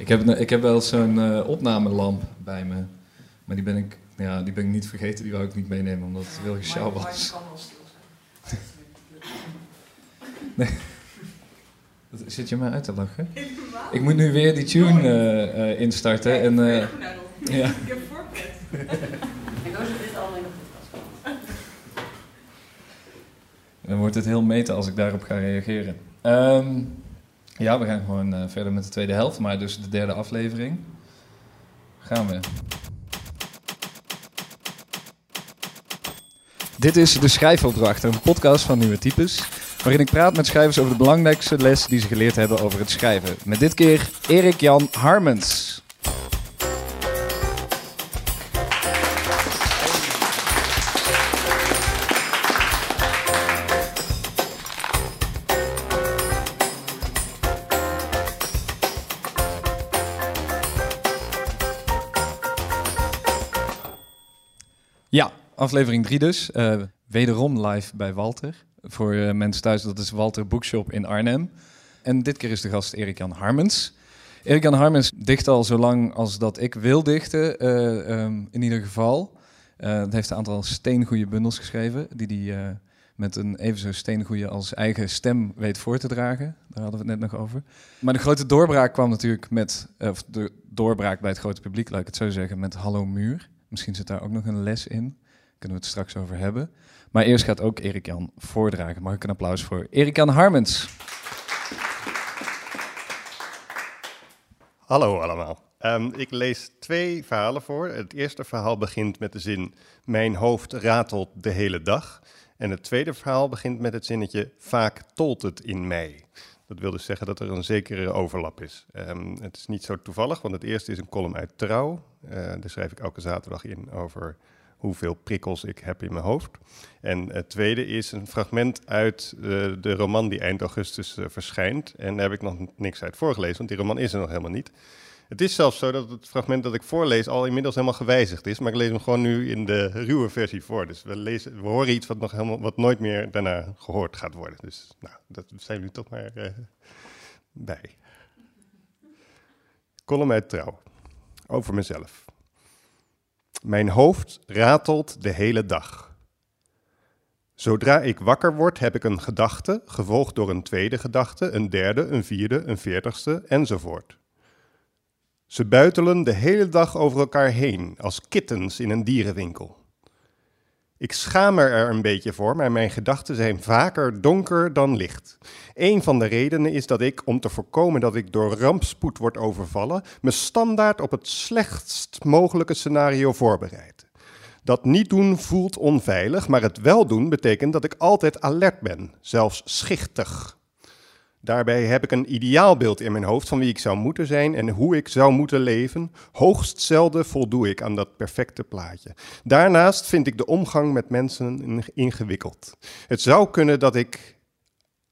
Ik heb, ik heb wel zo'n uh, opnamelamp bij me. Maar die ben, ik, ja, die ben ik niet vergeten. Die wou ik niet meenemen, omdat het wel gesjouw was. kan wel stil zijn. nee. Zit je mij uit te lachen? Ik moet nu weer die tune uh, uh, instarten. en, uh, ja. Ik heb voorpret. Ik hoor dit allemaal in de podcast. Dan wordt het heel meta als ik daarop ga reageren. Um, ja, we gaan gewoon uh, verder met de tweede helft, maar dus de derde aflevering. Gaan we. Dit is De Schrijfopdracht, een podcast van Nieuwe Types, waarin ik praat met schrijvers over de belangrijkste les die ze geleerd hebben over het schrijven. Met dit keer Erik Jan Harmens. Aflevering 3 dus. Uh, wederom live bij Walter. Voor uh, mensen thuis, dat is Walter Bookshop in Arnhem. En dit keer is de gast Erik-Jan Harmens. Erik-Jan Harmens dicht al zo lang als dat ik wil dichten, uh, um, in ieder geval. Het heeft een aantal steengoede bundels geschreven, die hij met een even zo steengoede als eigen stem weet voor te dragen. Daar hadden we het net nog over. Maar de grote doorbraak kwam natuurlijk met, of de doorbraak bij het grote publiek, laat ik het zo zeggen, met Hallo Muur. Misschien zit daar ook nog een les in. Kunnen we het straks over hebben. Maar eerst gaat ook Erik Jan voordragen. Mag ik een applaus voor Erik Jan Harmens? Hallo allemaal. Um, ik lees twee verhalen voor. Het eerste verhaal begint met de zin: Mijn hoofd ratelt de hele dag. En het tweede verhaal begint met het zinnetje: Vaak tolt het in mij. Dat wil dus zeggen dat er een zekere overlap is. Um, het is niet zo toevallig, want het eerste is een column uit Trouw. Uh, daar schrijf ik elke zaterdag in over hoeveel prikkels ik heb in mijn hoofd. En het tweede is een fragment uit uh, de roman die eind augustus uh, verschijnt. En daar heb ik nog niks uit voorgelezen, want die roman is er nog helemaal niet. Het is zelfs zo dat het fragment dat ik voorlees al inmiddels helemaal gewijzigd is, maar ik lees hem gewoon nu in de ruwe versie voor. Dus we, lezen, we horen iets wat, nog helemaal, wat nooit meer daarna gehoord gaat worden. Dus nou, dat zijn nu toch maar uh, bij. Column uit Trouw. Over mezelf. Mijn hoofd ratelt de hele dag. Zodra ik wakker word, heb ik een gedachte, gevolgd door een tweede gedachte, een derde, een vierde, een veertigste enzovoort. Ze buitelen de hele dag over elkaar heen, als kittens in een dierenwinkel. Ik schaam er een beetje voor, maar mijn gedachten zijn vaker donker dan licht. Een van de redenen is dat ik, om te voorkomen dat ik door rampspoed word overvallen, me standaard op het slechtst mogelijke scenario voorbereid. Dat niet doen voelt onveilig, maar het wel doen betekent dat ik altijd alert ben, zelfs schichtig. Daarbij heb ik een ideaalbeeld in mijn hoofd van wie ik zou moeten zijn en hoe ik zou moeten leven. Hoogst zelden voldoe ik aan dat perfecte plaatje. Daarnaast vind ik de omgang met mensen ingewikkeld. Het zou kunnen dat ik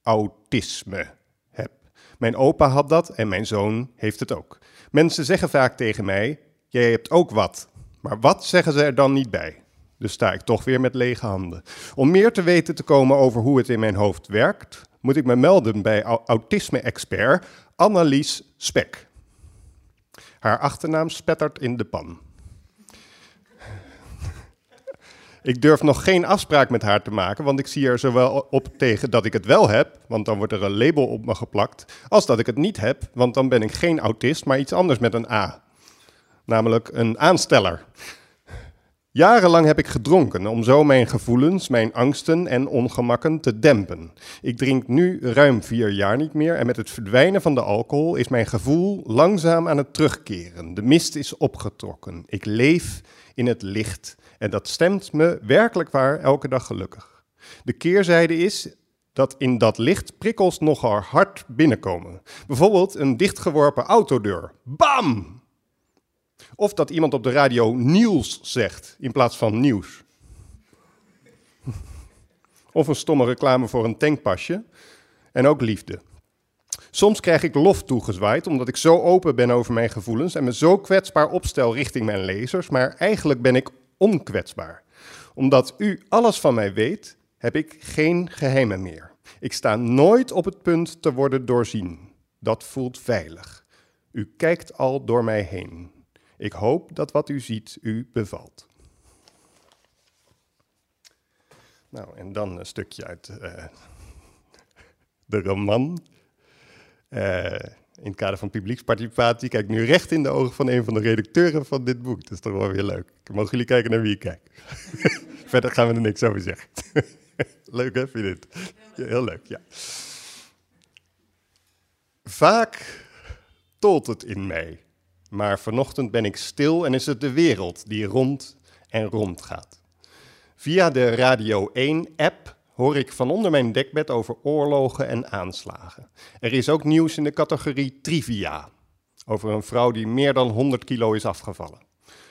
autisme heb. Mijn opa had dat en mijn zoon heeft het ook. Mensen zeggen vaak tegen mij: Jij hebt ook wat. Maar wat zeggen ze er dan niet bij? Dus sta ik toch weer met lege handen. Om meer te weten te komen over hoe het in mijn hoofd werkt, moet ik me melden bij autisme-expert Annelies Spek. Haar achternaam spettert in de pan. Ik durf nog geen afspraak met haar te maken, want ik zie er zowel op tegen dat ik het wel heb, want dan wordt er een label op me geplakt, als dat ik het niet heb, want dan ben ik geen autist, maar iets anders met een A. Namelijk een aansteller. Jarenlang heb ik gedronken om zo mijn gevoelens, mijn angsten en ongemakken te dempen. Ik drink nu ruim vier jaar niet meer en met het verdwijnen van de alcohol is mijn gevoel langzaam aan het terugkeren. De mist is opgetrokken. Ik leef in het licht en dat stemt me werkelijk waar elke dag gelukkig. De keerzijde is dat in dat licht prikkels nogal hard binnenkomen. Bijvoorbeeld een dichtgeworpen autodeur. Bam! Of dat iemand op de radio nieuws zegt in plaats van nieuws. Of een stomme reclame voor een tankpasje. En ook liefde. Soms krijg ik lof toegezwaaid omdat ik zo open ben over mijn gevoelens en me zo kwetsbaar opstel richting mijn lezers, maar eigenlijk ben ik onkwetsbaar. Omdat u alles van mij weet, heb ik geen geheimen meer. Ik sta nooit op het punt te worden doorzien. Dat voelt veilig. U kijkt al door mij heen. Ik hoop dat wat u ziet u bevalt. Nou, en dan een stukje uit uh, de roman. Uh, in het kader van publieksparticipatie kijk nu recht in de ogen van een van de redacteuren van dit boek. Dat is toch wel weer leuk. Mogen jullie kijken naar wie ik kijk? Verder gaan we er niks over zeggen. leuk hè, vind je dit? Heel leuk, ja. Vaak tolt het in mij, maar vanochtend ben ik stil en is het de wereld die rond en rond gaat. Via de Radio 1-app hoor ik van onder mijn dekbed over oorlogen en aanslagen. Er is ook nieuws in de categorie trivia, over een vrouw die meer dan 100 kilo is afgevallen.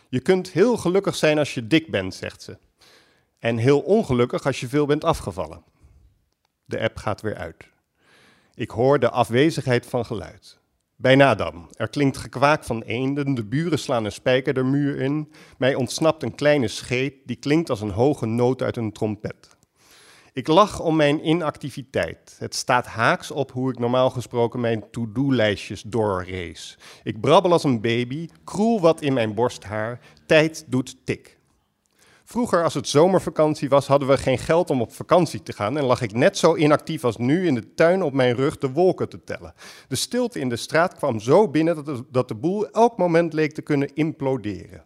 Je kunt heel gelukkig zijn als je dik bent, zegt ze. En heel ongelukkig als je veel bent afgevallen. De app gaat weer uit. Ik hoor de afwezigheid van geluid. Bijna dan. Er klinkt gekwaak van eenden, de buren slaan een spijker de muur in. Mij ontsnapt een kleine scheet die klinkt als een hoge noot uit een trompet. Ik lach om mijn inactiviteit. Het staat haaks op hoe ik normaal gesproken mijn to-do-lijstjes doorrace. Ik brabbel als een baby, kroel wat in mijn borsthaar. Tijd doet tik. Vroeger, als het zomervakantie was, hadden we geen geld om op vakantie te gaan en lag ik net zo inactief als nu in de tuin op mijn rug de wolken te tellen. De stilte in de straat kwam zo binnen dat de, boel elk moment leek te kunnen imploderen.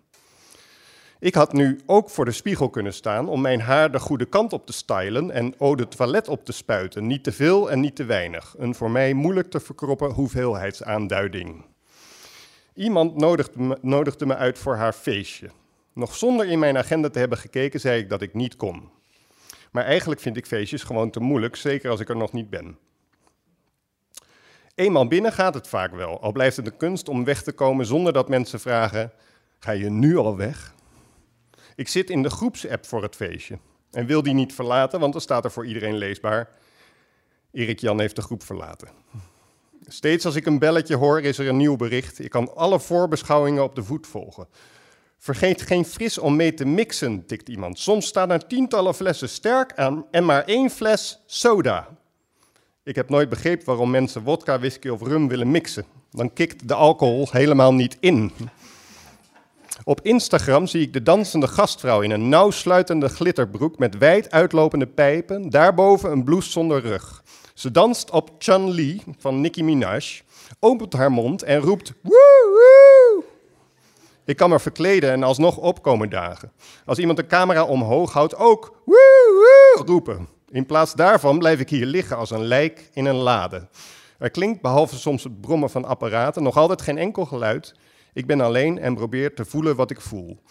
Ik had nu ook voor de spiegel kunnen staan om mijn haar de goede kant op te stylen en eau de toilet op te spuiten. Niet te veel en niet te weinig. Een voor mij moeilijk te verkroppen hoeveelheidsaanduiding. Iemand nodigde me, nodigde me uit voor haar feestje. Nog zonder in mijn agenda te hebben gekeken, zei ik dat ik niet kon. Maar eigenlijk vind ik feestjes gewoon te moeilijk, zeker als ik er nog niet ben. Eenmaal binnen gaat het vaak wel, al blijft het een kunst om weg te komen zonder dat mensen vragen: Ga je nu al weg? Ik zit in de groepsapp voor het feestje en wil die niet verlaten, want dan staat er voor iedereen leesbaar: Erik Jan heeft de groep verlaten. Steeds als ik een belletje hoor, is er een nieuw bericht. Ik kan alle voorbeschouwingen op de voet volgen. Vergeet geen fris om mee te mixen, tikt iemand. Soms staan er tientallen flessen sterk aan en maar één fles soda. Ik heb nooit begrepen waarom mensen wodka, whisky of rum willen mixen. Dan kikt de alcohol helemaal niet in. Op Instagram zie ik de dansende gastvrouw in een nauwsluitende glitterbroek met wijd uitlopende pijpen, daarboven een blouse zonder rug. Ze danst op Chun-Li van Nicki Minaj, opent haar mond en roept woe woe. Ik kan me verkleden en alsnog opkomen dagen. Als iemand de camera omhoog houdt, ook woe woe roepen. In plaats daarvan blijf ik hier liggen als een lijk in een lade. Er klinkt, behalve soms het brommen van apparaten, nog altijd geen enkel geluid. Ik ben alleen en probeer te voelen wat ik voel.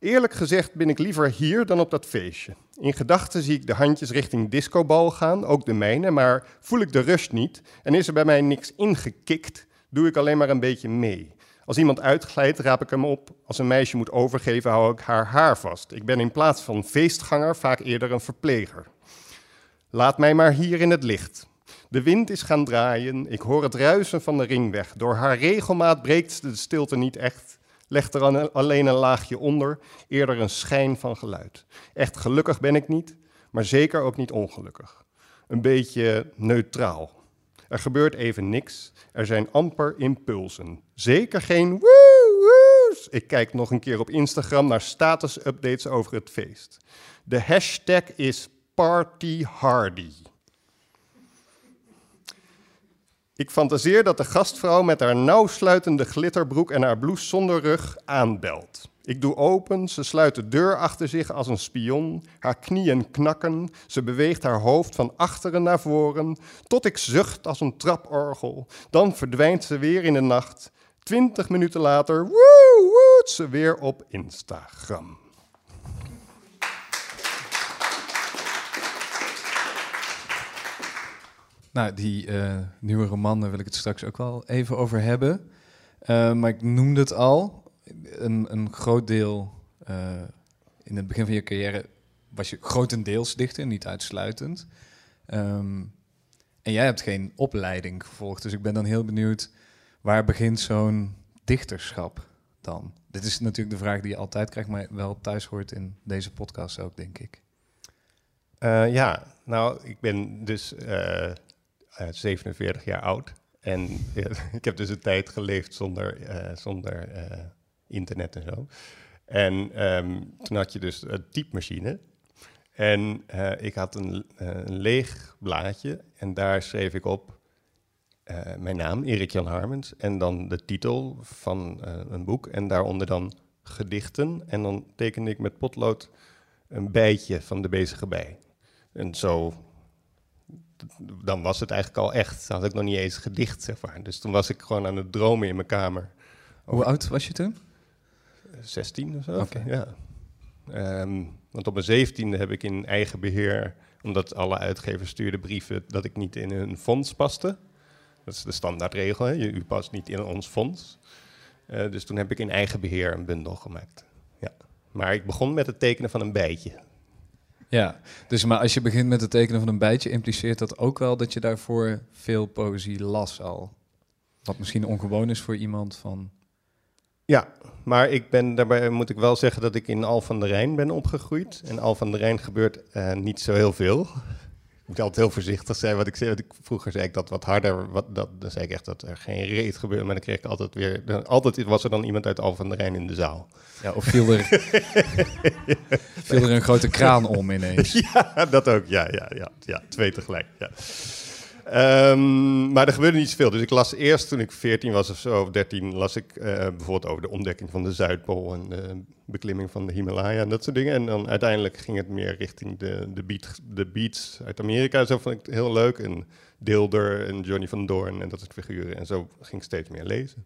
Eerlijk gezegd ben ik liever hier dan op dat feestje. In gedachten zie ik de handjes richting discobal gaan, ook de mijne, maar voel ik de rust niet en is er bij mij niks ingekikt, doe ik alleen maar een beetje mee. Als iemand uitglijdt, raap ik hem op. Als een meisje moet overgeven, hou ik haar haar vast. Ik ben in plaats van feestganger vaak eerder een verpleger. Laat mij maar hier in het licht. De wind is gaan draaien, ik hoor het ruisen van de ringweg. Door haar regelmaat breekt de stilte niet echt, legt er alleen een laagje onder, eerder een schijn van geluid. Echt gelukkig ben ik niet, maar zeker ook niet ongelukkig. Een beetje neutraal. Er gebeurt even niks, er zijn amper impulsen. Zeker geen woe Ik kijk nog een keer op Instagram naar status-updates over het feest. De hashtag is Party Hardy. Ik fantaseer dat de gastvrouw met haar nauwsluitende glitterbroek en haar blouse zonder rug aanbelt. Ik doe open, ze sluit de deur achter zich als een spion, haar knieën knakken, ze beweegt haar hoofd van achteren naar voren, tot ik zucht als een traporgel. Dan verdwijnt ze weer in de nacht. Twintig minuten later, woe, woe, ze weer op Instagram. Nou, die uh, nieuwe roman, daar wil ik het straks ook wel even over hebben. Uh, maar ik noemde het al. Een, een groot deel uh, in het begin van je carrière was je grotendeels dichter, niet uitsluitend. Um, en jij hebt geen opleiding gevolgd, dus ik ben dan heel benieuwd waar begint zo'n dichterschap dan? Dit is natuurlijk de vraag die je altijd krijgt, maar wel thuis hoort in deze podcast ook, denk ik. ja, nou, ik ben dus 47 jaar oud. En ik heb dus een tijd geleefd zonder, eh, zonder eh, internet en zo. En ehm, toen had je dus een typemachine. En eh, ik had een, eh, een leeg blaadje en daar schreef ik op eh, mijn naam, Erik Jan Harmens, en dan de titel van eh, een boek en daaronder dan gedichten. En dan tekende ik met potlood een bijtje van de bezige bij. En zo, dan was het eigenlijk al echt. Dan had ik nog niet eens gedicht, zeg maar. Dus toen was ik gewoon aan het dromen in mijn kamer. Hoe oud was je toen? 16 of zo. Oké. Ja. Ehm, want op mijn zeventiende heb ik in eigen beheer, omdat alle uitgevers stuurden brieven dat ik niet in hun fonds paste. Dat is de standaardregel, hè? Je, u past niet in ons fonds. Eh, dus toen heb ik in eigen beheer een bundel gemaakt. Ja. Maar ik begon met het tekenen van een bijtje. Ja, dus maar als je begint met het tekenen van een bijtje, impliceert dat ook wel dat je daarvoor veel poëzie las al. Wat misschien ongewoon is voor iemand van. Ja, maar ik ben, daarbij moet ik wel zeggen dat ik in Al van der Rijn ben opgegroeid. En Al van der Rijn gebeurt eh, niet zo heel veel. Ik moet altijd heel voorzichtig zijn. Wat ik zei, ik, vroeger zei ik dat wat harder. Wat, dat, dan zei ik echt dat er geen reet gebeurde. Maar dan kreeg ik altijd weer. Dan, altijd was er dan iemand uit Al van der Rijn in de zaal. Ja, of viel er, viel er een grote kraan om ineens? Ja, dat ook. Ja, ja, ja, ja twee tegelijk. Ja. Ehm, maar er gebeurde niet zoveel. Dus ik las eerst toen ik 14 was of zo, of 13, las ik eh, bijvoorbeeld over de ontdekking van de Zuidpool en de beklimming van de Himalaya en dat soort dingen. En dan uiteindelijk ging het meer richting de, de, beat, de beats uit Amerika. Zo vond ik het heel leuk. En Dilder en Johnny van Doorn en dat soort figuren. En zo ging ik steeds meer lezen.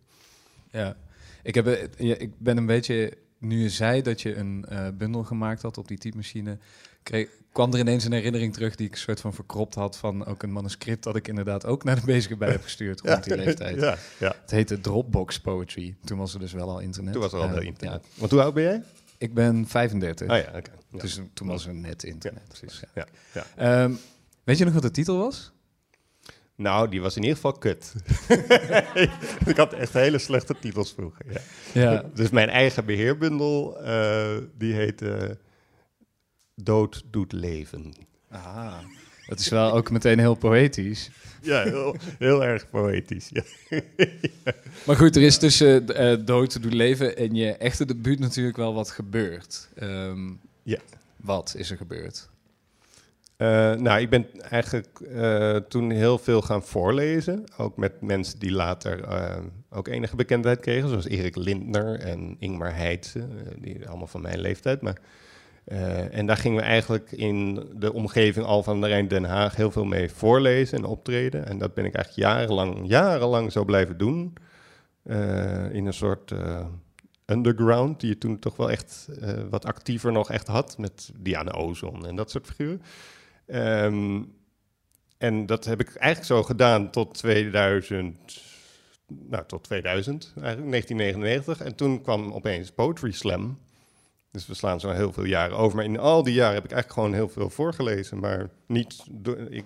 Ja, ik, heb, eh, ik ben een beetje. Nu je zei dat je een eh, bundel gemaakt had op die typemachine, kreeg, kwam er ineens een herinnering terug die ik een soort van verkropt had van ook een manuscript dat ik inderdaad ook naar de bezige bij heb gestuurd rond die leeftijd. Ja, ja. Het heette Dropbox Poetry. Toen was er dus wel al internet. Toen was er al Eh, wel internet. ja. Want hoe oud ben jij? ik ben 35. Ah ja, oké. Dus toen was er net internet. Ja, precies. Ja, ja. Ehm, weet je nog wat de titel was? Nou, die was in ieder geval kut. ik had echt hele slechte titels vroeger. Ja. Ja. Dus mijn eigen beheerbundel, eh, die heette Dood doet leven. Ah, dat is wel ook meteen heel poëtisch. Ja, heel, heel erg poëtisch. Ja. Maar goed, er is tussen eh dood te doen leven en je echte debuut natuurlijk wel wat gebeurd. Ehm, Ja. Wat is er gebeurd? Eh, nou, ik ben eigenlijk eh, toen heel veel gaan voorlezen. Ook met mensen die later eh, ook enige bekendheid kregen. Zoals Erik Lindner en Ingmar Heidse. eh, die allemaal van mijn leeftijd. Maar, eh, en daar gingen we eigenlijk in de omgeving Al van der Rijn Den Haag heel veel mee voorlezen en optreden. En dat ben ik eigenlijk jarenlang, jarenlang zo blijven doen. Eh, in een soort eh, underground, die je toen toch wel echt wat actiever nog echt had. Met Diana Ozon en dat soort figuren. Ehm, en dat heb ik eigenlijk zo gedaan tot 2000, nou tot 2000, eigenlijk 1999. En toen kwam opeens Poetry Slam. Dus we slaan zo heel veel jaren over. Maar in al die jaren heb ik eigenlijk gewoon heel veel voorgelezen. Maar niet, door, ik,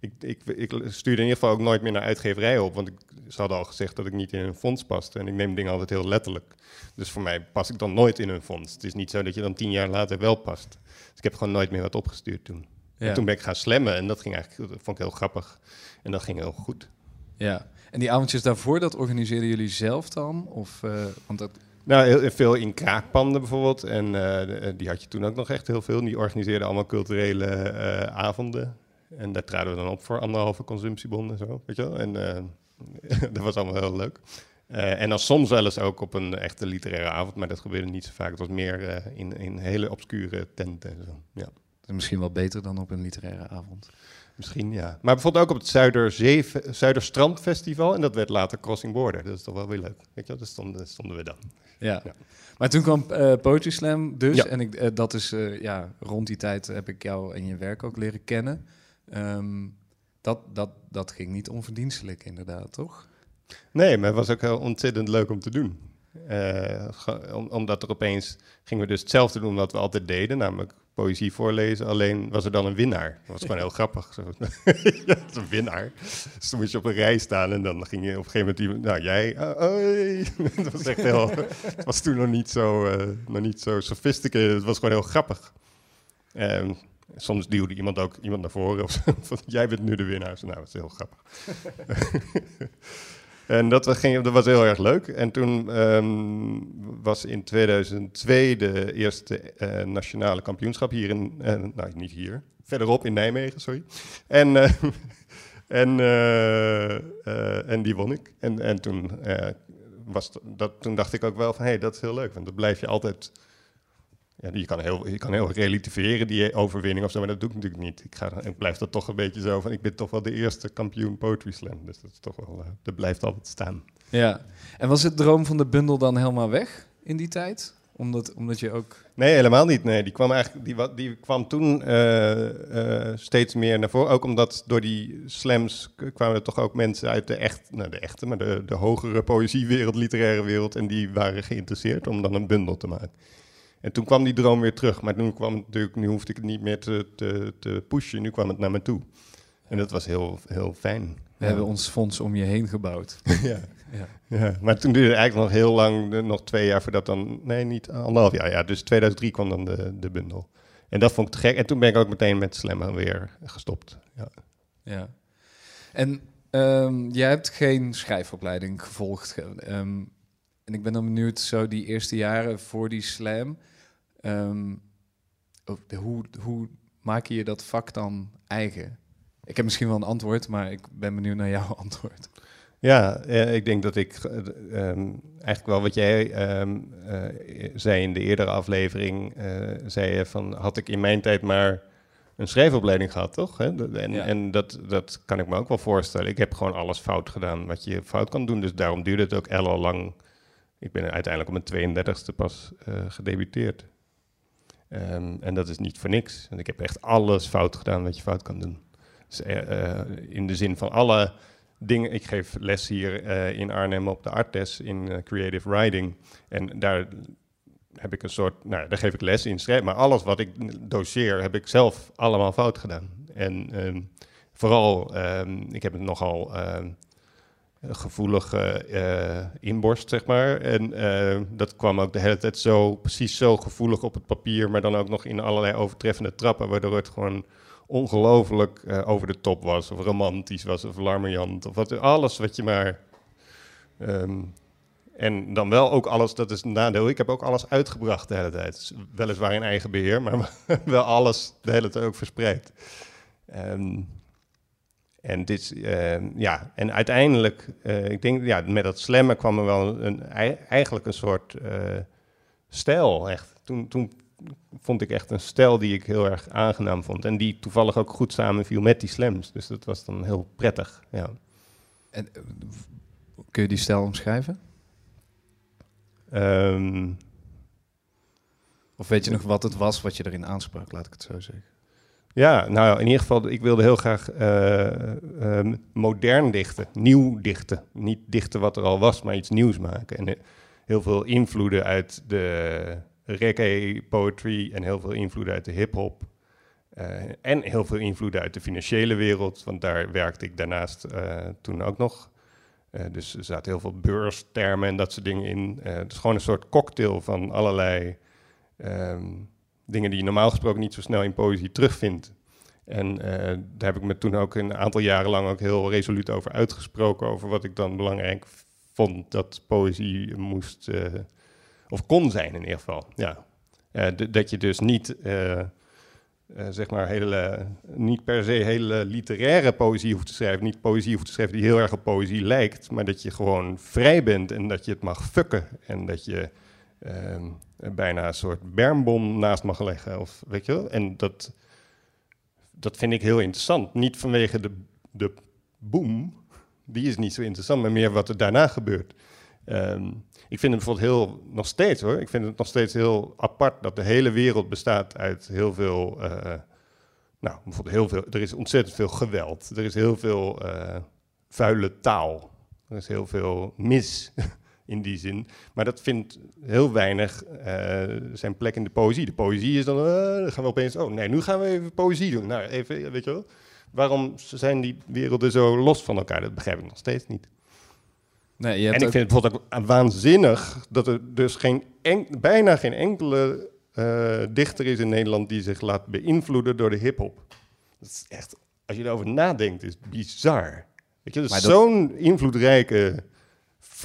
ik, ik, ik stuurde in ieder geval ook nooit meer naar uitgeverijen op. Want ik, ze hadden al gezegd dat ik niet in een fonds paste. En ik neem dingen altijd heel letterlijk. Dus voor mij pas ik dan nooit in een fonds. Het is niet zo dat je dan tien jaar later wel past. Dus ik heb gewoon nooit meer wat opgestuurd toen. Ja. En toen ben ik gaan slammen en dat ging eigenlijk, dat vond ik heel grappig. En dat ging heel goed. ja. En die avondjes daarvoor, dat organiseerden jullie zelf dan? Of, eh, want dat, Nou, heel, veel in kraakpanden bijvoorbeeld. En eh, de- die had je toen ook nog echt heel veel. Die organiseerden allemaal culturele eh, avonden. En daar traden we dan op voor anderhalve consumptiebon en zo, weet je wel. En eh, dat was allemaal heel leuk. Eh, en dan soms wel eens ook op een echte literaire avond, maar dat gebeurde niet zo vaak. Het was meer eh, in, in hele obscure tenten en zo. Ja, misschien wel beter dan op een literaire avond. Misschien ja. Maar bijvoorbeeld ook op het Zuiderzee, Zuiderstrandfestival. En dat werd later Crossing Border. Dat is toch wel weer leuk. Weet je wel, daar stonden, stonden we dan. Ja. Ja. Maar toen kwam eh Poetry Slam dus. Ja. En ik, eh, dat is, eh, ja, rond die tijd heb ik jou en je werk ook leren kennen. Ehm, dat, dat, dat ging niet onverdienstelijk inderdaad, toch? Nee, maar het was ook heel ontzettend leuk om te doen. Om- omdat er opeens gingen we dus hetzelfde doen wat we altijd deden, namelijk poëzie voorlezen. Alleen was er dan een winnaar. Dat was gewoon heel grappig. Zo. ja, dat is een winnaar. Dus toen moest je op een rij staan en dan ging je op een gegeven moment iemand, nou jij, ah, hoi. dat was echt heel, het was toen nog niet zo, eh, nog niet zo sophisticated. Het was gewoon heel grappig. Ehm, Soms duwde iemand ook iemand naar voren. Of zo, van, jij bent nu de winnaar. Nou, dat is heel grappig. En dat, ging, dat was heel erg leuk. En toen ehm, was in 2002 de eerste eh, nationale kampioenschap hier in... eh, nou, niet hier. Verderop in Nijmegen, sorry. En... eh, en, en die won ik. En, en toen, was dat, toen dacht ik ook wel van, hé, hey, dat is heel leuk. Want dan blijf je altijd... Ja, je, kan heel, je kan heel relativeren, die overwinning of zo, maar dat doe ik natuurlijk niet. Ik, ga, ik blijf dat toch een beetje zo van, ik ben toch wel de eerste kampioen Poetry Slam. Dus dat is toch wel, eh, dat blijft altijd staan. Ja. En was het droom van de bundel dan helemaal weg in die tijd? Omdat, omdat je ook... Nee, helemaal niet. Nee, die kwam eigenlijk, die, die kwam toen eh, eh, steeds meer naar voren. Ook omdat door die slams kwamen er toch ook mensen uit de echt, nou de echte, maar de, de hogere poëziewereld, literaire wereld. En die waren geïnteresseerd om dan een bundel te maken. En toen kwam die droom weer terug. Maar toen kwam het natuurlijk, nu hoefde ik het niet meer te, te, te pushen. Nu kwam het naar me toe. En dat was heel, heel fijn. We hebben ons fonds om je heen gebouwd. ja. Ja. Ja, maar toen duurde het eigenlijk nog heel lang, nog twee jaar voordat dan, nee, niet anderhalf jaar, ja. Dus 2003 kwam dan de, de bundel. En dat vond ik te gek. En toen ben ik ook meteen met slammen weer gestopt. Ja. Ja. En ehm, jij hebt geen schrijfopleiding gevolgd. ge- ehm, en ik ben dan benieuwd, zo die eerste jaren voor die slam. Ehm, oh, hoe, hoe maak je je dat vak dan eigen? Ik heb misschien wel een antwoord, maar ik ben benieuwd naar jouw antwoord. Ja, ik denk dat ik eh, ehm, eigenlijk wel wat jij ehm, eh, zei in de eerdere aflevering, eh, zei je van had ik in mijn tijd maar een schrijfopleiding gehad, toch? Hè? En, Ja. en dat, dat kan ik me ook wel voorstellen. Ik heb gewoon alles fout gedaan wat je fout kan doen, dus daarom duurde het ook ellenlang. lang. Ik ben uiteindelijk op mijn 32e pas gedebuteerd. Ehm, en dat is niet voor niks. Want ik heb echt alles fout gedaan wat je fout kan doen. Dus, eh, eh, in de zin van alle dingen. Ik geef les hier eh, in Arnhem op de Artes in Creative Writing. En daar heb ik een soort, nou, daar geef ik les in schrijven. Maar alles wat ik doseer, heb ik zelf allemaal fout gedaan. En ehm, vooral, ehm, ik heb het nogal gevoelige eh, inborst, zeg maar. En eh, dat kwam ook de hele tijd zo, precies zo gevoelig op het papier, maar dan ook nog in allerlei overtreffende trappen, waardoor het gewoon ongelooflijk eh, over de top was, of romantisch was, of larmoyant, of wat, alles wat je maar... ehm, en dan wel ook alles, dat is een nadeel, ik heb ook alles uitgebracht de hele tijd. Weliswaar in eigen beheer, maar wel alles de hele tijd ook verspreid. Ehm, en dit, ehm, ja, en uiteindelijk, eh, ik denk, ja, met dat slammen kwam er wel een, ei- eigenlijk een soort eh, stijl, echt. Toen, toen vond ik echt een stijl die ik heel erg aangenaam vond. En die toevallig ook goed samenviel met die slams. Dus dat was dan heel prettig, ja. En, eh, kun je die stijl omschrijven? Ehm, Of weet je nog wat het was wat je erin aansprak, laat ik het zo zeggen. Ja, nou in ieder geval, ik wilde heel graag ehm, modern dichten, nieuw dichten. Niet dichten wat er al was, maar iets nieuws maken. En eh, heel veel invloeden uit de reggae poetry en heel veel invloeden uit de hip-hop. Eh, en heel veel invloeden uit de financiële wereld, want daar werkte ik daarnaast toen ook nog. Dus er zaten heel veel beurstermen en dat soort dingen in. Het is gewoon een soort cocktail van allerlei ehm, dingen die je normaal gesproken niet zo snel in poëzie terugvindt. En eh, daar heb ik me toen ook een aantal jaren lang ook heel resoluut over uitgesproken, over wat ik dan belangrijk vond dat poëzie moest, eh, of kon zijn in ieder geval. Ja. Eh, dat je dus niet, zeg maar, hele, niet per se hele literaire poëzie hoeft te schrijven, niet poëzie hoeft te schrijven die heel erg op poëzie lijkt, maar dat je gewoon vrij bent en dat je het mag fucken en dat je bijna een soort bermbom naast mag leggen. Of, weet je wel? En dat, dat vind ik heel interessant. Niet vanwege de, de boom, die is niet zo interessant, maar meer wat er daarna gebeurt. Ehm, ik vind het bijvoorbeeld heel, nog steeds hoor, ik vind het nog steeds heel apart dat de hele wereld bestaat uit heel veel, eh, nou bijvoorbeeld heel veel, er is ontzettend veel geweld, er is heel veel eh, vuile taal, er is heel veel mis in die zin. Maar dat vindt heel weinig eh, zijn plek in de poëzie. De poëzie is dan, eh, dan gaan we opeens, oh nee, nu gaan we even poëzie doen. Nou, even, weet je wel. Waarom zijn die werelden zo los van elkaar? Dat begrijp ik nog steeds niet. Nee, je En hebt ik ook- vind het bijvoorbeeld ook waanzinnig dat er dus geen en- bijna geen enkele eh, dichter is in Nederland die zich laat beïnvloeden door de hip-hop. Dat is echt, als je erover nadenkt, is het bizar. Weet je, dat- zo'n invloedrijke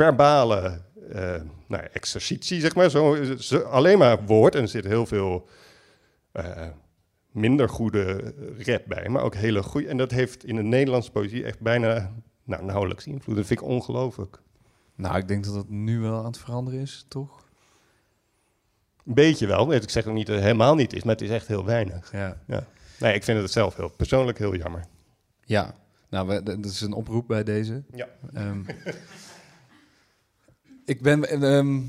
verbale eh nou, ja, exercitie, zeg maar. Zo, alleen maar woord en er zit heel veel eh, minder goede rap bij, maar ook hele goede. En dat heeft in de Nederlandse poëzie echt bijna nou, nauwelijks invloed. Dat vind ik ongelooflijk. Nou, ik denk dat dat nu wel aan het veranderen is, toch? Een beetje wel. Ik zeg ook niet dat het helemaal niet is, maar het is echt heel weinig. Ja. Nee, ik vind het zelf heel, persoonlijk heel jammer. Ja. Nou, we, dat is een oproep bij deze. Ja. Ehm, ik ben... ehm,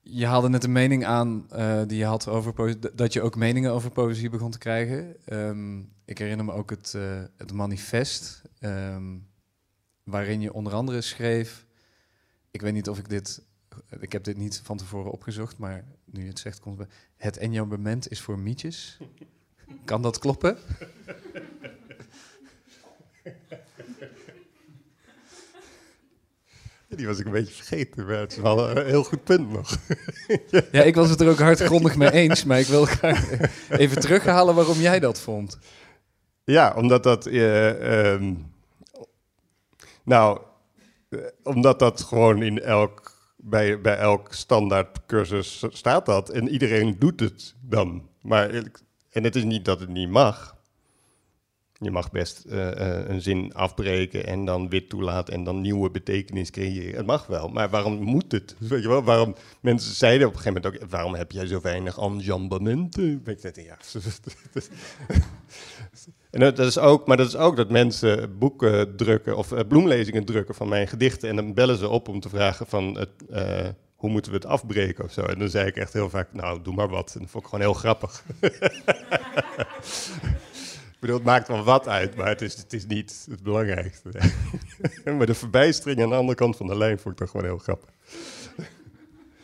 je haalde net een mening aan eh, die je had over poëzie, dat je ook meningen over poëzie begon te krijgen. Ehm, ik herinner me ook het, eh, het manifest, ehm, waarin je onder andere schreef. Ik weet niet of ik dit. Ik heb dit niet van tevoren opgezocht, maar nu je het zegt, komt het. bij- Het enjambement is voor mietjes. Kan dat kloppen? Die was ik een beetje vergeten, maar het is wel een heel goed punt nog. Ja, ik was het er ook hardgrondig mee eens, maar ik wil graag even terughalen waarom jij dat vond. Ja, omdat dat. eh, ehm, nou, eh, omdat dat gewoon in elk. Bij, bij elk standaard cursus staat dat. En iedereen doet het dan. Maar, en het is niet dat het niet mag. Je mag best eh, eh, een zin afbreken en dan weer toelaten en dan nieuwe betekenis creëren. Het mag wel, maar waarom moet het? Weet je wel, waarom mensen zeiden op een gegeven moment ook, waarom heb jij zo weinig enjambementen? Ik dacht, ja, en dat is ook, maar dat is ook dat mensen boeken drukken of eh, bloemlezingen drukken van mijn gedichten. En dan bellen ze op om te vragen van het, hoe moeten we het afbreken of zo. En dan zei ik echt heel vaak, nou doe maar wat. En dat vond ik gewoon heel grappig. bedoel, het maakt wel wat uit, maar het is, het is niet het belangrijkste. maar de verbijstering aan de andere kant van de lijn vond ik toch gewoon heel grappig.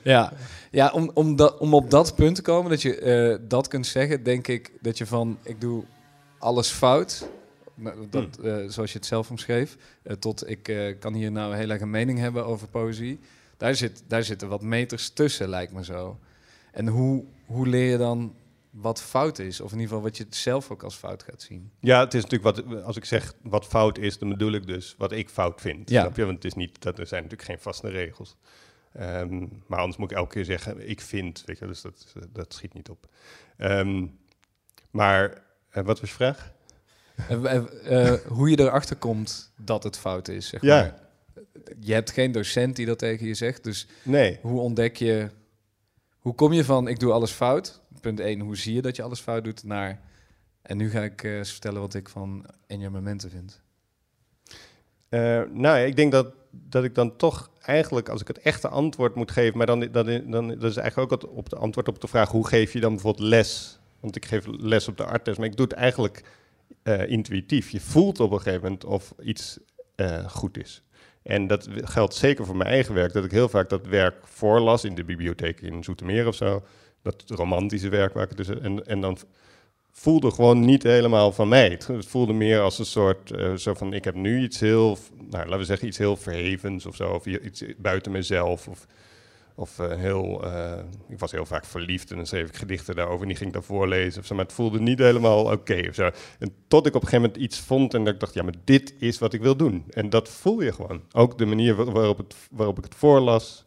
Ja, ja om, om, dat, om op dat punt te komen, dat je eh, dat kunt zeggen, denk ik dat je van, ik doe alles fout, dat, eh, zoals je het zelf omschreef, eh, tot ik kan hier nou heel erg een mening hebben over poëzie. Daar, zit, daar zitten wat meters tussen, lijkt me zo. En hoe, hoe leer je dan wat fout is? Of in ieder geval wat je zelf ook als fout gaat zien. Ja, het is natuurlijk wat, als ik zeg wat fout is, dan bedoel ik dus wat ik fout vind. Ja. Snap je? Want het is niet, dat, er zijn natuurlijk geen vaste regels. Ehm, maar anders moet ik elke keer zeggen, ik vind, weet je, dus dat, dat schiet niet op. Ehm, maar, eh, wat was je vraag? Eh, eh, hoe je erachter komt dat het fout is, zeg Ja. maar. Je hebt geen docent die dat tegen je zegt, dus Nee, Hoe ontdek je, hoe kom je van ik doe alles fout? Punt 1, hoe zie je dat je alles fout doet? Naar, en nu ga ik eh, vertellen wat ik van momenten vind. Eh, nou, ik denk dat, dat ik dan toch eigenlijk, als ik het echte antwoord moet geven, maar dan, dan, dan dat is eigenlijk ook het, op de antwoord op de vraag hoe geef je dan bijvoorbeeld les? Want ik geef les op de artes, maar ik doe het eigenlijk eh, intuïtief. Je voelt op een gegeven moment of iets goed is. En dat geldt zeker voor mijn eigen werk, dat ik heel vaak dat werk voorlas in de bibliotheek in Zoetermeer of zo. Dat romantische werk waar ik dus en, en dan voelde gewoon niet helemaal van mij. Het- voelde meer als een soort, eh, zo van, ik heb nu iets heel, nou, laten we zeggen, iets heel verhevens of zo, of iets buiten mezelf, of, of eh, heel, eh, ik was heel vaak verliefd en dan schreef ik gedichten daarover en die ging ik dan voorlezen of zo, maar het voelde niet helemaal oké of zo. En tot ik op een gegeven moment iets vond en dat ik dacht, ja, maar dit is wat ik wil doen. En dat voel je gewoon. Ook de manier wa- waarop, het, waarop ik het voorlas,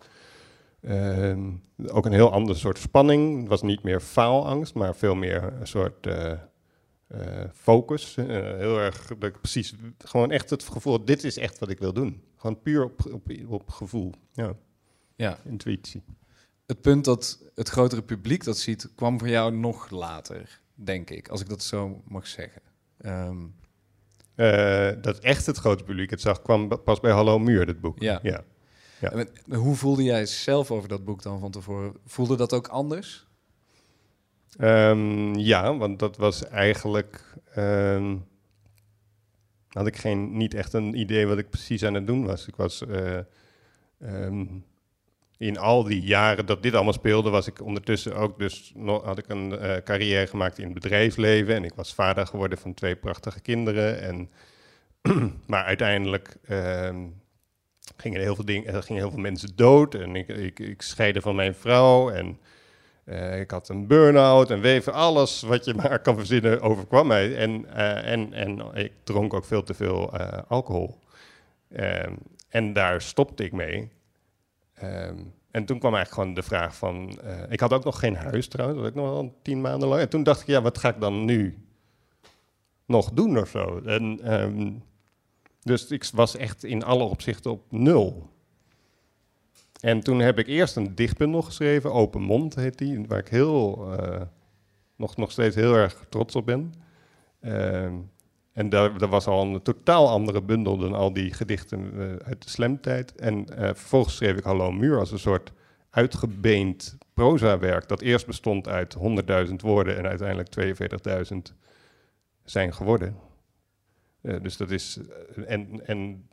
Ehm, ook een heel ander soort spanning. Het was niet meer faalangst, maar veel meer een soort eh, eh, focus. Eh, heel erg, precies, gewoon echt het gevoel, dit is echt wat ik wil doen. Gewoon puur op, op, op gevoel, ja, Ja, intuïtie. het punt dat het grotere publiek dat ziet, kwam voor jou nog later, denk ik, als ik dat zo mag zeggen. Eh, dat echt het grote publiek het zag, kwam pas bij Hallo Muur, dit boek. Ja. ja. Ja. en Hoe voelde jij zelf over dat boek dan van tevoren? Voelde dat ook anders? Ehm, ja, want dat was eigenlijk. ehm, had ik geen, niet echt een idee wat ik precies aan het doen was. Ik was. eh, ehm, in al die jaren dat dit allemaal speelde, was ik ondertussen ook dus. Nog, had ik een eh, carrière gemaakt in het bedrijfsleven. En ik was vader geworden van twee prachtige kinderen. En, maar uiteindelijk. Gingen heel veel dingen, er gingen heel veel mensen dood en ik, ik, ik scheidde van mijn vrouw en Eh, ik had een burn-out en weven, alles wat je maar kan verzinnen overkwam mij. En, eh, en, en ik dronk ook veel te veel eh, alcohol. Ehm, en daar stopte ik mee. Ehm, en toen kwam eigenlijk gewoon de vraag van... ik had ook nog geen huis trouwens, dat had ik nog wel tien maanden lang. En toen dacht ik, ja, wat ga ik dan nu nog doen of zo? En, ehm, dus ik was echt in alle opzichten op nul. En toen heb ik eerst een dichtbundel geschreven, Open Mond heet die, waar ik heel, eh, nog, nog steeds heel erg trots op ben. Ehm, en dat, was al een totaal andere bundel dan al die gedichten eh, uit de slamtijd. En eh, vervolgens schreef ik Hallo Muur als een soort uitgebeend prozawerk dat eerst bestond uit 100.000 woorden en uiteindelijk 42.000 zijn geworden. Eh, dus dat is, eh, en, en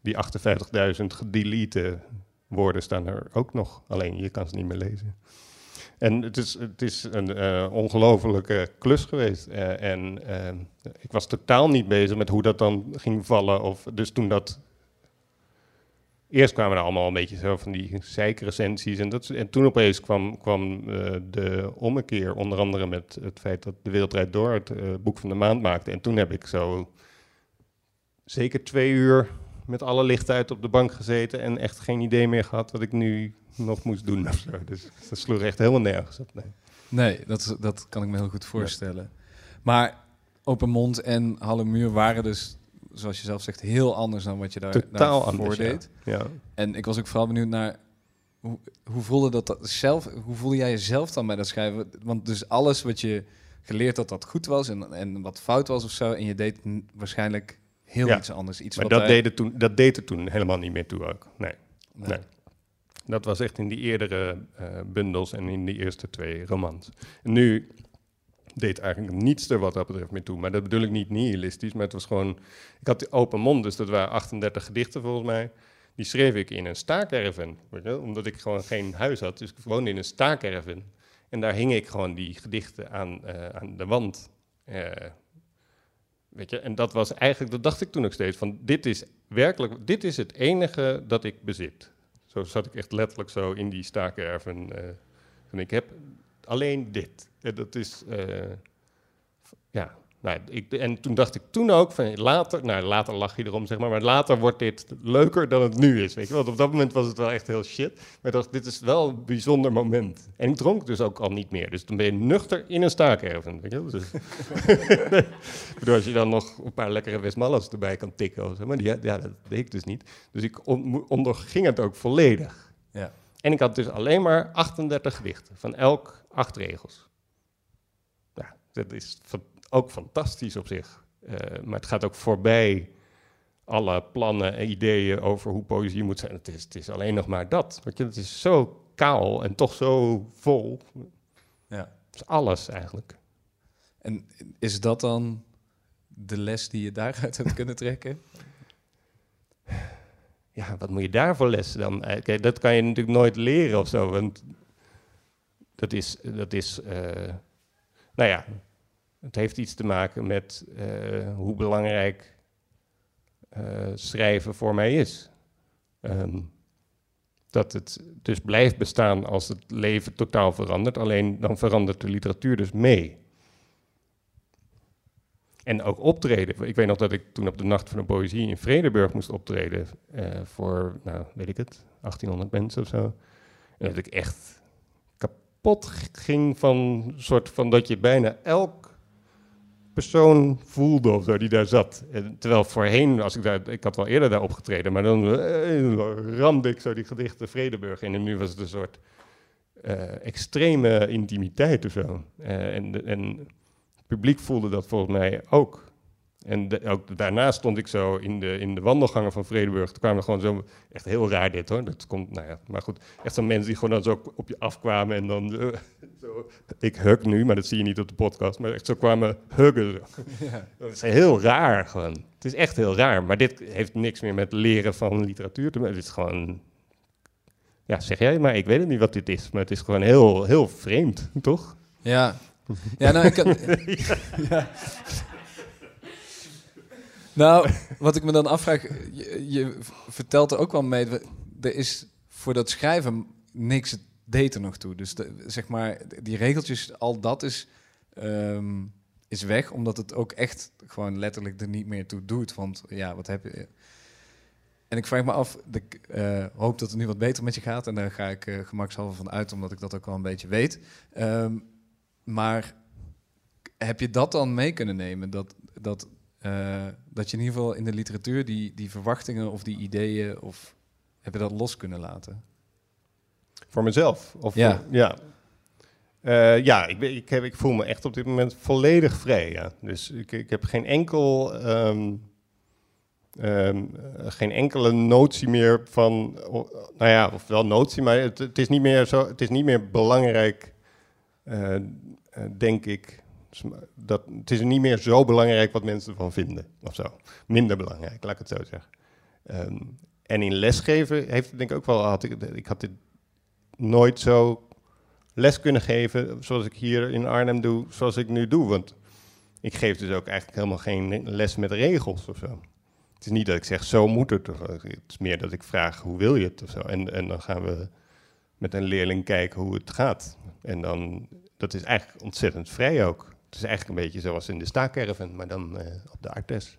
die 58.000 gedelete woorden staan er ook nog, alleen je kan ze niet meer lezen. En het is, het is een eh ongelofelijke klus geweest. En ik was totaal niet bezig met hoe dat dan ging vallen. Of, dus toen dat... Eerst kwamen er allemaal een beetje zo van die zeikrecensies. En, dat, en toen opeens kwam, kwam de ommekeer. Onder andere met het feit dat De Wereld Draait Door het boek van de maand maakte. En toen heb ik zo zeker twee uur met alle lichten uit op de bank gezeten. En echt geen idee meer gehad wat ik nu nog moest doen. Of zo. Dus dat sloeg echt helemaal nergens op. Nee. Nee, dat, dat kan ik me heel goed voorstellen. Maar Open Mond en Halle Muur waren dus, zoals je zelf zegt, heel anders dan wat je daar Totaal daarvoor anders, deed. Ja. En ik was ook vooral benieuwd naar hoe, hoe voelde dat, dat zelf? Hoe voelde jij jezelf dan bij dat schrijven? Want dus alles wat je geleerd had dat goed was en, en wat fout was of zo, en je deed waarschijnlijk heel Ja. iets anders. Iets Maar wat dat deed, het toen, dat deed er toen helemaal niet meer toe ook. Nee. Nee. nee. Dat was echt in die eerdere eh, bundels en in die eerste twee romans. En nu deed eigenlijk niets er wat dat betreft meer toe. Maar dat bedoel ik niet nihilistisch, maar het was gewoon... Ik had die open mond, dus dat waren 38 gedichten volgens mij. Die schreef ik in een staakerven, omdat ik gewoon geen huis had. Dus ik woonde in een staakerven. En daar hing ik gewoon die gedichten aan, eh, aan de wand. Eh, weet je, en dat was eigenlijk, dat dacht ik toen nog steeds, van dit is werkelijk, dit is het enige dat ik bezit. Zo zat ik echt letterlijk zo in die staakerven. eh van ik heb alleen dit. En dat is, eh, ja, nou, ik, en toen dacht ik toen ook van later, nou later lach je erom zeg maar, maar later wordt dit leuker dan het nu is, weet je. Want op dat moment was het wel echt heel shit. Maar ik dacht, dit is wel een bijzonder moment. En ik dronk dus ook al niet meer. Dus dan ben je nuchter in een staakerven, weet je wel. Dus, ik bedoel, als je dan nog een paar lekkere Westmallas erbij kan tikken of zo, maar die, ja, dat deed ik dus niet. Dus ik on- onderging het ook volledig. Ja. En ik had dus alleen maar 38 gedichten, van elk acht regels. Ja, dat is ook fantastisch op zich. Eh, maar het gaat ook voorbij alle plannen en ideeën over hoe poëzie moet zijn. Het is, het is alleen nog maar dat. Weet je, het is zo kaal en toch zo vol. Ja. Het is alles eigenlijk. En is dat dan de les die je daaruit hebt kunnen trekken? Ja, wat moet je daarvoor lessen dan? Eh, Kijk, dat kan je natuurlijk nooit leren of zo. Want dat is, dat is eh, nou ja, het heeft iets te maken met eh, hoe belangrijk eh, schrijven voor mij is. Ehm, dat het dus blijft bestaan als het leven totaal verandert. Alleen dan verandert de literatuur dus mee. En ook optreden. Ik weet nog dat ik toen op de Nacht van de Poëzie in Vredeburg moest optreden. eh, voor, nou, weet ik het, 1800 mensen of zo. En dat ik echt kapot ging van, soort van dat je bijna elk persoon voelde of zo die daar zat. En terwijl voorheen, als ik daar, ik had wel eerder daar opgetreden, maar dan eh, ramde ik zo die gedichten Vredeburg in. En nu was het een soort eh, extreme intimiteit of zo. Eh, en, en het publiek voelde dat volgens mij ook. En de- ook daarna stond ik zo in de, in de wandelgangen van Vredeburg. Toen kwamen er gewoon zo, echt heel raar dit hoor. Dat komt, nou ja, maar goed. Echt zo'n mensen die gewoon dan zo op je afkwamen en dan eh, zo. Ik hug nu, maar dat zie je niet op de podcast. Maar echt zo kwamen huggen. zo. Dat is heel raar gewoon. Het is echt heel raar. Maar dit heeft niks meer met leren van literatuur te maken. Het is gewoon, ja zeg jij, maar ik weet het niet wat dit is. Maar het is gewoon heel, heel vreemd, toch? Ja. Ja, nou, ik had... ja. Nou, wat ik me dan afvraag, je, vertelt er ook wel mee, er is voor dat schrijven niks deed er nog toe. Dus zeg maar, die regeltjes, al dat is, ehm, is weg, omdat het ook echt gewoon letterlijk er niet meer toe doet. Want ja, wat heb je... En ik vraag me af, ik eh, hoop dat het nu wat beter met je gaat. En daar ga ik uh, gemakshalve van uit, omdat ik dat ook wel een beetje weet. Ehm, maar heb je dat dan mee kunnen nemen? Dat, dat, uh, dat je in ieder geval in de literatuur die, die verwachtingen of die ideeën, of heb je dat los kunnen laten? Voor mezelf? Of ja. Voor, ja. Uh, ja, ik, ben, ik, heb, ik voel me echt op dit moment volledig vrij. Ja. Dus ik, ik heb geen enkel. Um, um, geen enkele notie meer van. Nou ja, of wel notie, maar het, het, is, niet meer zo, het is niet meer belangrijk, uh, denk ik. Dat, het is niet meer zo belangrijk wat mensen ervan vinden, of zo. Minder belangrijk, laat ik het zo zeggen. Um, en in lesgeven heeft het denk ik ook wel. Had ik, ik had dit nooit zo les kunnen geven zoals ik hier in Arnhem doe, zoals ik nu doe. Want ik geef dus ook eigenlijk helemaal geen les met regels of zo. Het is niet dat ik zeg, zo moet het. Het is meer dat ik vraag, hoe wil je het of zo. En, en dan gaan we met een leerling kijken hoe het gaat. En dan, dat is eigenlijk ontzettend vrij ook. Het is eigenlijk een beetje zoals in de staakerven, maar dan uh, op de Artes.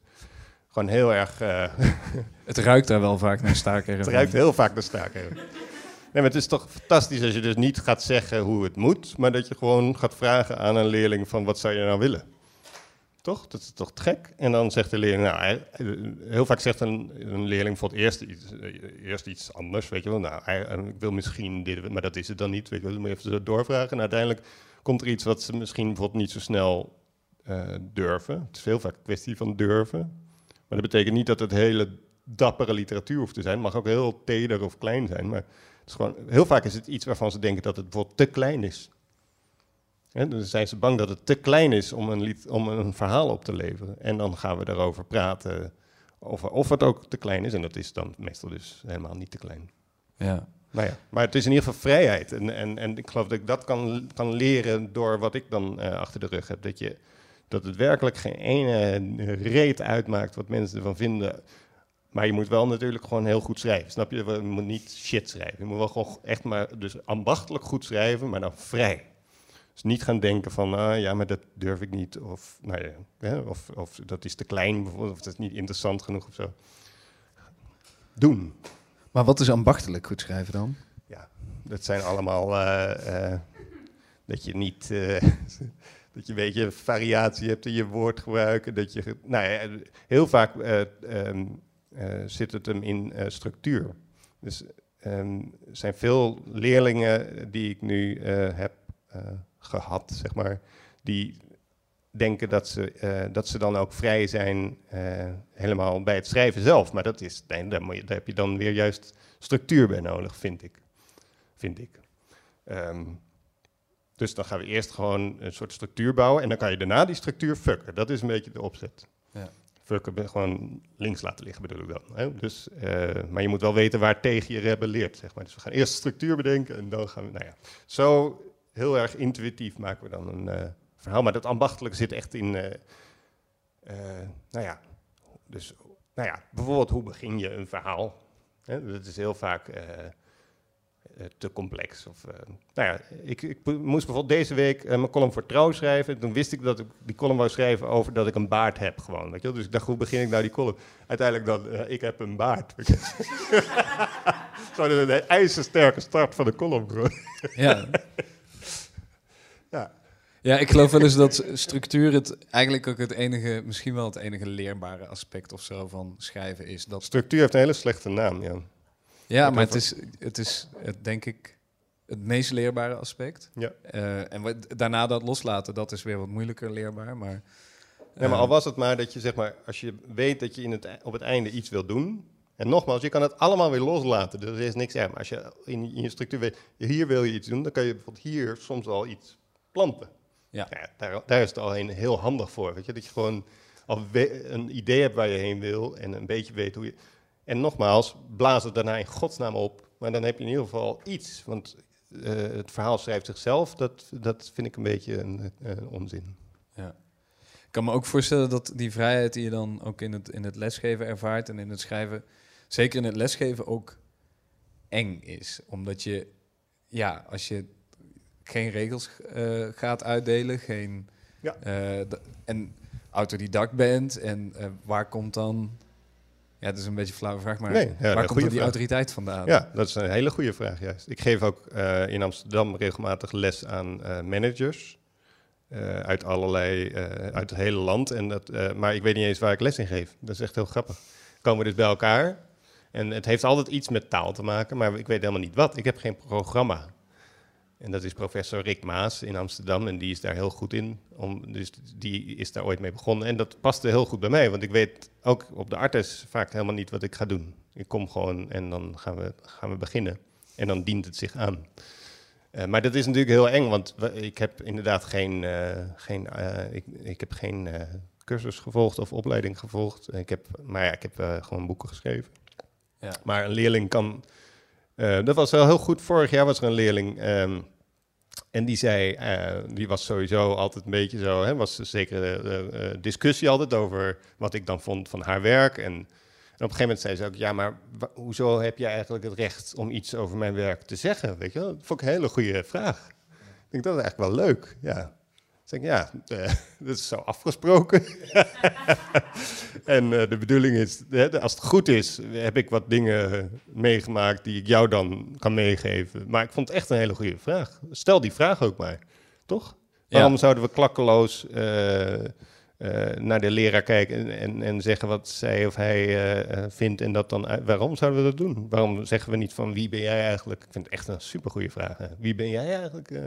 Gewoon heel erg... Uh, het ruikt daar wel vaak naar staakerven. het ruikt heel vaak naar staakerven. Nee, maar het is toch fantastisch als je dus niet gaat zeggen hoe het moet, maar dat je gewoon gaat vragen aan een leerling van wat zou je nou willen? Toch? Dat is toch gek? En dan zegt de leerling, nou, heel vaak zegt een, een leerling voor het eerst iets, eerst iets anders, weet je wel. Nou, ik wil misschien dit, maar dat is het dan niet, weet je wel. Dan moet je even doorvragen. En uiteindelijk komt er iets wat ze misschien bijvoorbeeld niet zo snel uh, durven. Het is heel vaak een kwestie van durven. Maar dat betekent niet dat het hele dappere literatuur hoeft te zijn. Het mag ook heel teder of klein zijn, maar is gewoon, heel vaak is het iets waarvan ze denken dat het bijvoorbeeld te klein is. dan zijn ze bang dat het te klein is om een, lied, om een verhaal op te leveren. En dan gaan we daarover praten over of het ook te klein is. En dat is dan meestal dus helemaal niet te klein. Ja. Nou ja, maar het is in ieder geval vrijheid. En, en, en ik geloof dat ik dat kan, kan leren door wat ik dan uh, achter de rug heb. Dat, je, dat het werkelijk geen ene reet uitmaakt wat mensen ervan vinden. Maar je moet wel natuurlijk gewoon heel goed schrijven. Snap je? Je moet niet shit schrijven. Je moet wel gewoon echt maar dus ambachtelijk goed schrijven, maar dan vrij. Dus niet gaan denken van, ah, ja, maar dat durf ik niet. Of, nou ja, hè, of, of dat is te klein bijvoorbeeld, of dat is niet interessant genoeg of zo. Doen. Maar wat is ambachtelijk goed schrijven dan? Ja, dat zijn allemaal uh, uh, dat je niet... Uh, dat je een beetje variatie hebt in je woordgebruik. Dat je, nou ja, heel vaak uh, zit het hem in structuur. Dus um, er zijn veel leerlingen die ik nu heb gehad, zeg maar, die denken dat ze, dat ze dan ook vrij zijn helemaal bij het schrijven zelf. Maar dat is, nee, daar, moet je, daar heb je dan weer juist structuur bij nodig, vind ik. Vind ik. Um, dus dan gaan we eerst gewoon een soort structuur bouwen en dan kan je daarna die structuur fucken. Dat is een beetje de opzet. Ja fucken, gewoon links laten liggen bedoel ik dan. Hè? Dus, uh, maar je moet wel weten waar tegen je rebelleert, zeg maar. Dus we gaan eerst structuur bedenken en dan gaan we, nou ja. Zo heel erg intuïtief maken we dan een verhaal. Maar dat ambachtelijke zit echt in, uh, nou ja, dus, nou ja, bijvoorbeeld hoe begin je een verhaal? Hè? Dat is heel vaak uh, te complex. Of, nou ja, ik, ik, moest bijvoorbeeld deze week mijn column voor Trouw schrijven. Toen wist ik dat ik die column wou schrijven over dat ik een baard heb gewoon. Weet je? Dus ik dacht, hoe begin ik nou die column? Uiteindelijk dan, ik heb een baard. Gewoon een ijzersterke start van de column. ja. ja. Ja, ik geloof wel eens dat structuur het eigenlijk ook het enige, misschien wel het enige leerbare aspect of zo van schrijven is. Dat... Structuur heeft een hele slechte naam, ja. Ja, maar het is, het is het, denk ik het meest leerbare aspect. Ja. Uh, en daarna dat loslaten, dat is weer wat moeilijker leerbaar. Maar, uh, ja, maar al was het maar dat je, zeg maar, als je weet dat je in het, op het einde iets wil doen. En nogmaals, je kan het allemaal weer loslaten. Dus er is niks erg. Maar als je in, in je structuur weet, hier wil je iets doen, dan kan je bijvoorbeeld hier soms al iets planten. Ja. ja daar, daar, is het al een heel handig voor. Weet je? Dat je gewoon al een idee hebt waar je heen wil en een beetje weet hoe je. En nogmaals, blaas het daarna in godsnaam op. Maar dan heb je in ieder geval iets. Want uh, het verhaal schrijft zichzelf. Dat, dat vind ik een beetje een, een, onzin. Ja. Ik kan me ook voorstellen dat die vrijheid die je dan ook in het, in het lesgeven ervaart en in het schrijven, zeker in het lesgeven ook eng is. Omdat je, ja, als je geen regels eh, gaat uitdelen, geen... Ja. eh, en autodidact bent en eh, waar komt dan... Ja, het is een beetje een flauwe vraag, maar Nee, ja, waar komt die vraag. autoriteit vandaan? Ja, dat is een hele goede vraag, juist. Ik geef ook in Amsterdam regelmatig les aan managers. uit allerlei, uit het hele land. En dat, maar ik weet niet eens waar ik les in geef. Dat is echt heel grappig. Komen we dus bij elkaar. En het heeft altijd iets met taal te maken, maar ik weet helemaal niet wat. Ik heb geen programma. En dat is professor Rick Maas in Amsterdam. En die is daar heel goed in. Om, dus die is daar ooit mee begonnen. En dat paste heel goed bij mij. Want ik weet ook op de Artes vaak helemaal niet wat ik ga doen. Ik kom gewoon en dan gaan we, gaan we beginnen. En dan dient het zich aan. Eh, maar dat is natuurlijk heel eng, want ik heb inderdaad geen, eh, geen, eh, ik, ik heb geen cursus gevolgd of opleiding gevolgd. Ik heb, maar ja, ik heb gewoon boeken geschreven. Ja. Maar een leerling kan. Eh, dat was wel heel goed. Vorig jaar was er een leerling. ehm, en die zei, eh, die was sowieso altijd een beetje zo, hè, was zeker eh, eh, discussie altijd over wat ik dan vond van haar werk. En, op een gegeven moment zei ze ook, ja, maar hoezo heb jij eigenlijk het recht om iets over mijn werk te zeggen? Weet je wel? Dat vond ik een hele goede vraag. Ik denk, dat is eigenlijk wel leuk, ja. Dus ik denk, ja, eh, dat is zo afgesproken. en eh, de bedoeling is, hè, als het goed is, heb ik wat dingen meegemaakt die ik jou dan kan meegeven. Maar ik vond het echt een hele goede vraag. Stel die vraag ook maar, toch? Waarom zouden we klakkeloos eh, eh, naar de leraar kijken en, en, en zeggen wat zij of hij eh, eh, vindt en dat dan uit- Waarom zouden we dat doen? Waarom zeggen we niet van wie ben jij eigenlijk? Ik vind het echt een supergoeie vraag. Hè? Wie ben jij eigenlijk? eh,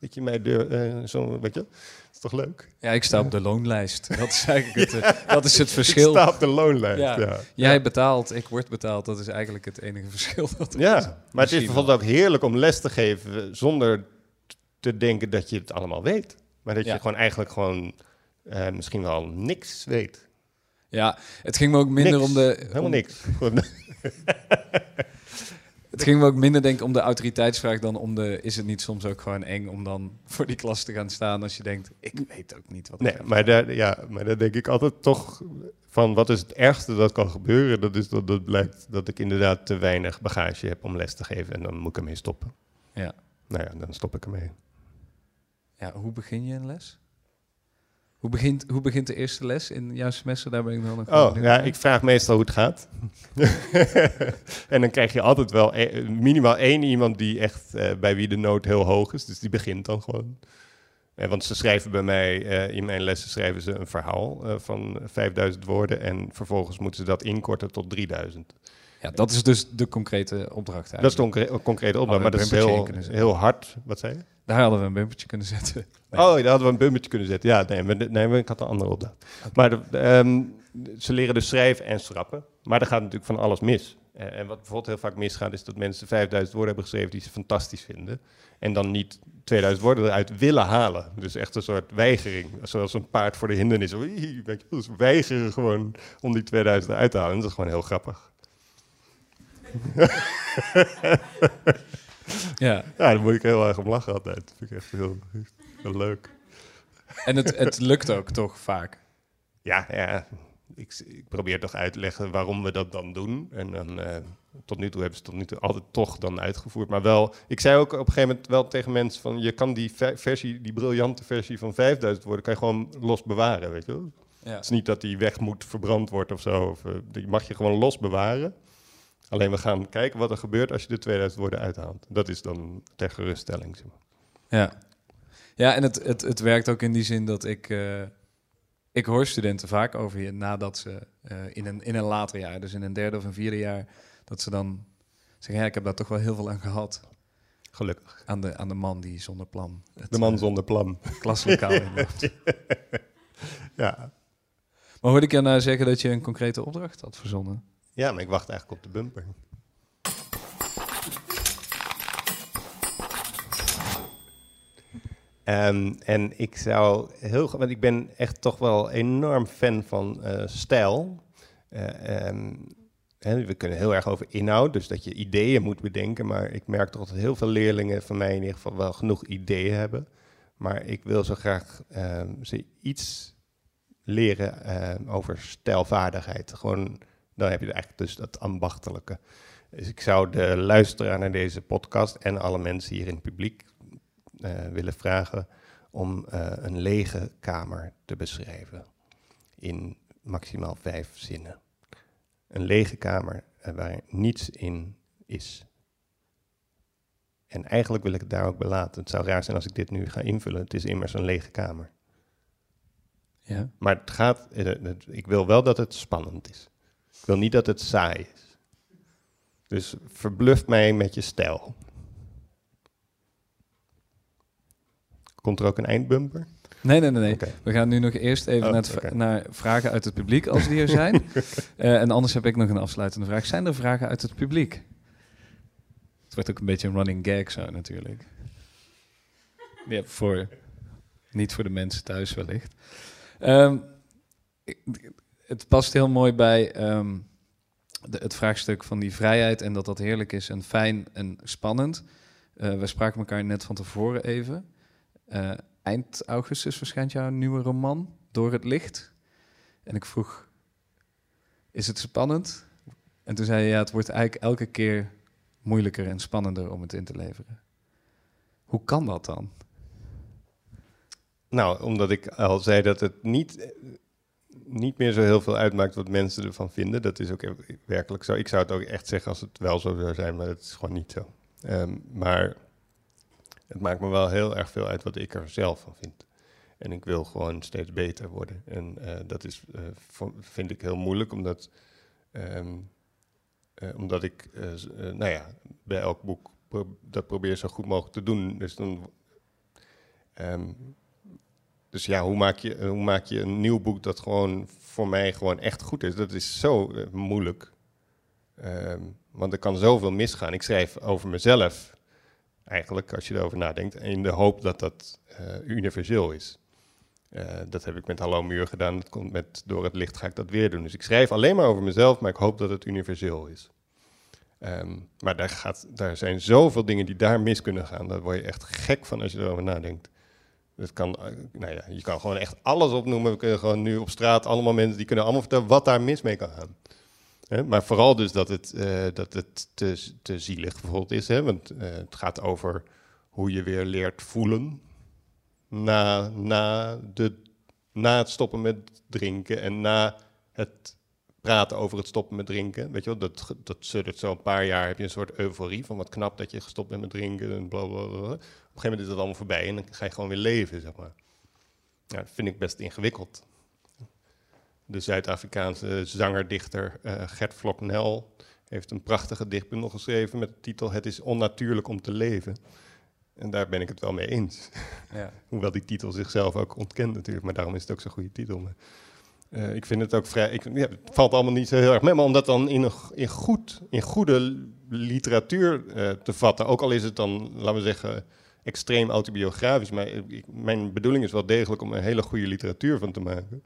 dat je mij deur, eh, zo, weet je? Dat is toch leuk? Ja, ik sta op de loonlijst. Dat is eigenlijk het, eh, dat is het verschil. Ik sta op de loonlijst. Ja. Ja, ja. Jij betaalt, ik word betaald. Dat is eigenlijk het enige verschil. Dat er is. Ja, maar het is bijvoorbeeld ook heerlijk om les te geven zonder te denken dat je het allemaal weet. Maar dat Ja. je gewoon eigenlijk gewoon eh, misschien wel niks weet. Ja, het ging me ook minder Niks. om de... Helemaal om- niks. Het ging me ook minder denk ik om de autoriteitsvraag dan om de... Is het niet soms ook gewoon eng om dan voor die klas te gaan staan als je denkt... Ik weet ook niet wat Nee, maar daar, ja, maar daar denk ik altijd toch van wat is het ergste dat kan gebeuren? Dat is dat het blijkt dat ik inderdaad te weinig bagage heb om les te geven en dan moet ik ermee stoppen. Ja. Nou ja, dan stop ik ermee. Ja, hoe begin je een les? Hoe begint, hoe begint de eerste les in jouw semester? Daar ben ik wel nog Oh, ja, ik vraag meestal hoe het gaat. en dan krijg je altijd wel e- minimaal één iemand die echt eh, bij wie de nood heel hoog is. Dus die begint dan gewoon. Eh, want ze schrijven bij mij, eh, in mijn lessen schrijven ze een verhaal eh, van 5000 woorden. En vervolgens moeten ze dat inkorten tot 3000. Ja, dat is dus de concrete opdracht Dat is de concrete opdracht, Hadden maar dat is heel, heel hard. Wat zei je? Daar hadden we een bumpertje kunnen zetten. Nee. Oh, daar hadden we een bumpertje kunnen zetten. Ja, nee, maar, nee, maar ik had een andere opdracht. Maar de, de, ehm, ze leren dus schrijven en schrappen. Maar er gaat natuurlijk van alles mis. En, en wat bijvoorbeeld heel vaak misgaat, is dat mensen 5000 woorden hebben geschreven die ze fantastisch vinden. En dan niet 2000 woorden eruit willen halen. Dus echt een soort weigering. Zoals een paard voor de hindernis. Dus weigeren gewoon om die 2000 eruit te halen. En dat is gewoon heel grappig. Ja, Ja, daar moet ik heel erg om lachen altijd. Dat vind ik echt heel, heel leuk. en het, het lukt ook toch vaak. Ja, ja. Ik, ik probeer toch uit te leggen waarom we dat dan doen. En dan, eh, tot nu toe hebben ze tot nu toe altijd toch dan uitgevoerd. Maar wel, ik zei ook op een gegeven moment wel tegen mensen van... je kan die ve- versie, die briljante versie van 5000 woorden... kan je gewoon los bewaren, weet je wel. Ja. Het is niet dat die weg moet, verbrand wordt of zo. Of, eh, die mag je gewoon los bewaren. Alleen we gaan kijken wat er gebeurt als je de 2000 woorden uithaalt. Dat is dan ter geruststelling. Zeg maar. Ja, ja en het, het, het werkt ook in die zin dat ik... eh, ik hoor studenten vaak over je nadat ze eh, in, een, in een later jaar, dus in een derde of een vierde jaar, dat ze dan zeggen, ja, ik heb daar toch wel heel veel aan gehad. Gelukkig. Aan de, aan de man die zonder plan het De man eh, zonder plan. klaslokaal inloopt. Ja. Maar hoorde ik je nou zeggen dat je een concrete opdracht had verzonnen? Ja, maar ik wacht eigenlijk op de bumper. Ehm, en ik zou heel want ik ben echt toch wel enorm fan van eh, stijl. Eh, ehm, we kunnen heel erg over inhoud, dus dat je ideeën moet bedenken. Maar ik merk toch dat heel veel leerlingen van mij in ieder geval wel genoeg ideeën hebben. Maar ik wil zo graag ehm, ze iets leren over stijlvaardigheid. Gewoon, dan heb je eigenlijk dus dat ambachtelijke. Dus ik zou de luisteraar naar deze podcast en alle mensen hier in het publiek eh, willen vragen om eh, een lege kamer te beschrijven in maximaal vijf zinnen. Een lege kamer uh, waar niets in is. En eigenlijk wil ik het daar ook belaten. Het zou raar zijn als ik dit nu ga invullen. Het is immers een lege kamer. Ja. Maar het gaat, ik wil wel dat het spannend is. Ik wil niet dat het saai is. Dus verbluf mij met je stijl. Komt er ook een eindbumper? Nee, nee, nee. nee. We gaan nu nog eerst even Oh, naar, naar vragen uit het publiek, als die er zijn. Eh, en anders heb ik nog een afsluitende vraag. Zijn er vragen uit het publiek? Het wordt ook een beetje een running gag zo natuurlijk. Ja, voor, niet voor de mensen thuis wellicht. Ehm, ik- het past heel mooi bij ehm, het vraagstuk van die vrijheid en dat dat heerlijk is en fijn en spannend. Eh we spraken elkaar net van tevoren even. Eh, eind augustus verschijnt jouw nieuwe roman, Door het Licht. En ik vroeg, is het spannend? En toen zei je, ja, het wordt eigenlijk elke keer moeilijker en spannender om het in te leveren. Hoe kan dat dan? Nou, omdat ik al zei dat het niet, niet meer zo heel veel uitmaakt wat mensen ervan vinden. Dat is ook werkelijk zo. Ik zou het ook echt zeggen als het wel zo zou zijn, maar dat is gewoon niet zo. Ehm, maar het maakt me wel heel erg veel uit wat ik er zelf van vind. En ik wil gewoon steeds beter worden. En eh, dat is, eh, vind ik heel moeilijk, omdat, ehm, eh, omdat ik, nou ja, bij elk boek dat probeer zo goed mogelijk te doen. Dus dan. ehm, dus ja, hoe maak, je, hoe maak je een nieuw boek dat gewoon voor mij gewoon echt goed is? Dat is zo eh, moeilijk. Ehm, want er kan zoveel misgaan. Ik schrijf over mezelf, eigenlijk, als je erover nadenkt, in de hoop dat dat eh, universeel is. Eh, dat heb ik met Hallo Muur gedaan. Dat komt met Door het Licht ga ik dat weer doen. Dus ik schrijf alleen maar over mezelf, maar ik hoop dat het universeel is. Ehm, maar daar, gaat, daar zijn zoveel dingen die daar mis kunnen gaan. Daar word je echt gek van als je erover nadenkt. Dat kan, eh, nou ja, je kan gewoon echt alles opnoemen. We kunnen gewoon nu op straat allemaal mensen die kunnen allemaal vertellen wat daar mis mee kan gaan. Maar vooral dus dat het, eh, dat het te, te zielig bijvoorbeeld is. Hè? Want eh, het gaat over hoe je weer leert voelen na, na, de, na het stoppen met drinken en na het praten over het stoppen met drinken. Weet je wel, dat, dat zo een paar jaar, heb je een soort euforie van wat knap dat je gestopt bent met drinken en bla bla bla. Op een gegeven moment is dat allemaal voorbij en dan ga je gewoon weer leven, zeg maar. Ja, dat vind ik best ingewikkeld. De Zuid-Afrikaanse zanger-dichter eh, Gert Floknel heeft een prachtige dichtbundel geschreven met de titel Het is onnatuurlijk om te leven. En daar ben ik het wel mee eens. Ja. Hoewel die titel zichzelf ook ontkent natuurlijk, maar daarom is het ook zo'n goede titel. Maar, eh, ik vind het ook vrij. Ik, ja, het valt allemaal niet zo heel erg mee, maar om dat dan in, een, in, goed, in goede literatuur eh, te vatten, ook al is het dan, laten we zeggen, extreem autobiografisch, maar ik, mijn bedoeling is wel degelijk om er hele goede literatuur van te maken.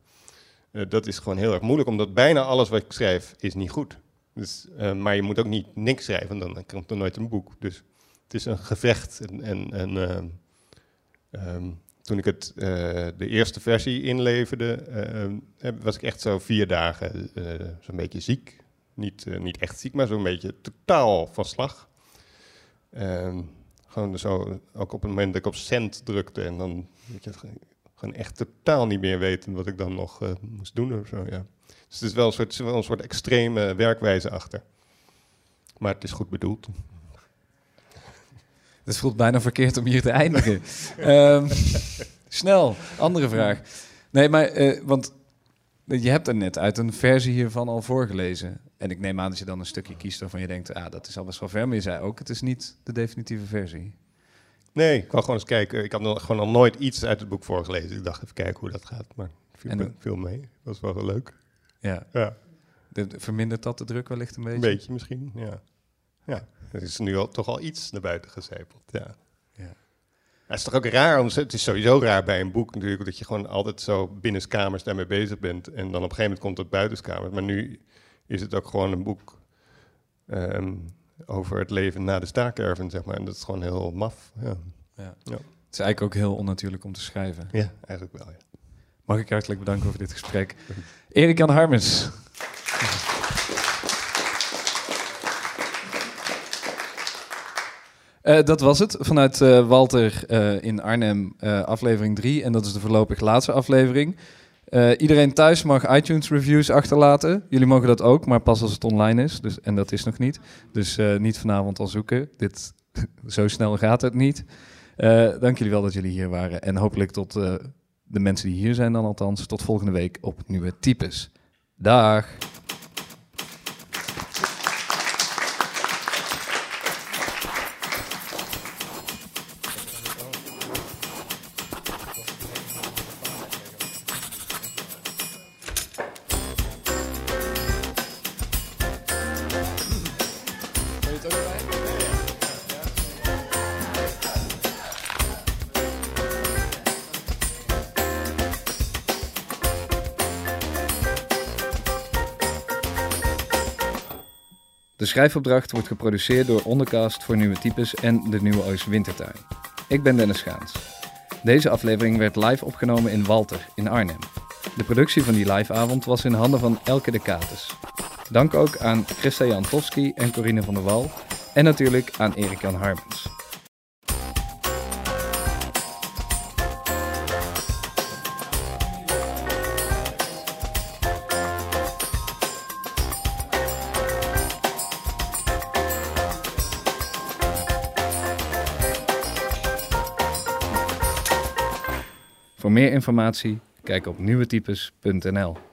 Eh, dat is gewoon heel erg moeilijk, omdat bijna alles wat ik schrijf is niet goed. Dus, eh, maar je moet ook niet niks schrijven, dan komt er nooit een boek. Dus het is een gevecht. En, en, en ehm, ehm, toen ik het, eh, de eerste versie inleverde, was ik echt zo vier dagen eh, zo'n beetje ziek. Niet, eh, niet echt ziek, maar zo'n beetje totaal van slag. Ehm, gewoon zo, ook op het moment dat ik op cent drukte en dan weet je, gewoon echt totaal niet meer weten wat ik dan nog eh, moest doen of zo. Ja. Dus het is wel een soort, wel een soort extreme werkwijze achter. Maar het is goed bedoeld. Het voelt bijna verkeerd om hier te eindigen. Ehm, snel, andere vraag. Nee, maar, eh, want je hebt er net uit een versie hiervan al voorgelezen. En ik neem aan dat je dan een stukje kiest waarvan je denkt... ah, dat is al best wel ver. Maar je zei ook, het is niet de definitieve versie. Nee, ik wou gewoon eens kijken. Ik had nog, gewoon nog nooit iets uit het boek voorgelezen. Ik dacht even kijken hoe dat gaat. Maar viel, En viel mee. Dat was wel leuk. Ja, Ja, de, de- vermindert dat de druk wellicht een beetje? een beetje misschien. Ja. ja, er is nu al, toch al iets naar buiten gecijpeld. Ja. Ja. Het is toch ook raar, het is sowieso raar bij een boek natuurlijk, dat je gewoon altijd zo binnenskamers daarmee bezig bent. En dan op een gegeven moment komt het buitenskamers. Maar nu is het ook gewoon een boek ehm, over het leven na de staakerven, zeg maar. En dat is gewoon heel maf. Ja, Ja. Ja. Het is eigenlijk ook heel onnatuurlijk om te schrijven. ja eigenlijk wel, ja. Mag ik hartelijk bedanken voor dit gesprek. Erik Jan Harmens. Eh, dat was het vanuit eh, Walter eh, in Arnhem, aflevering 3. En dat is de voorlopig laatste aflevering. Iedereen thuis mag iTunes reviews achterlaten. Jullie mogen dat ook, maar pas als het online is. Dus, en dat is nog niet. Dus niet vanavond al zoeken. Dit, zo snel gaat het niet. Dank jullie wel dat jullie hier waren. En hopelijk tot de mensen die hier zijn dan althans. Tot volgende week op Nieuwe Types. Dag! Schrijfopdracht wordt geproduceerd door Ondercast voor Nieuwe Types en de Nieuwe Oost Wintertuin. Ik ben Dennis Schaans. Deze aflevering werd live opgenomen in Walter in Arnhem. De productie van die liveavond was in handen van Elke de Kates. Dank ook aan Christa Jantowski en Corine van der Wal en natuurlijk aan Erik-Jan Harmens. Voor meer informatie kijk op nieuwetypes.nl.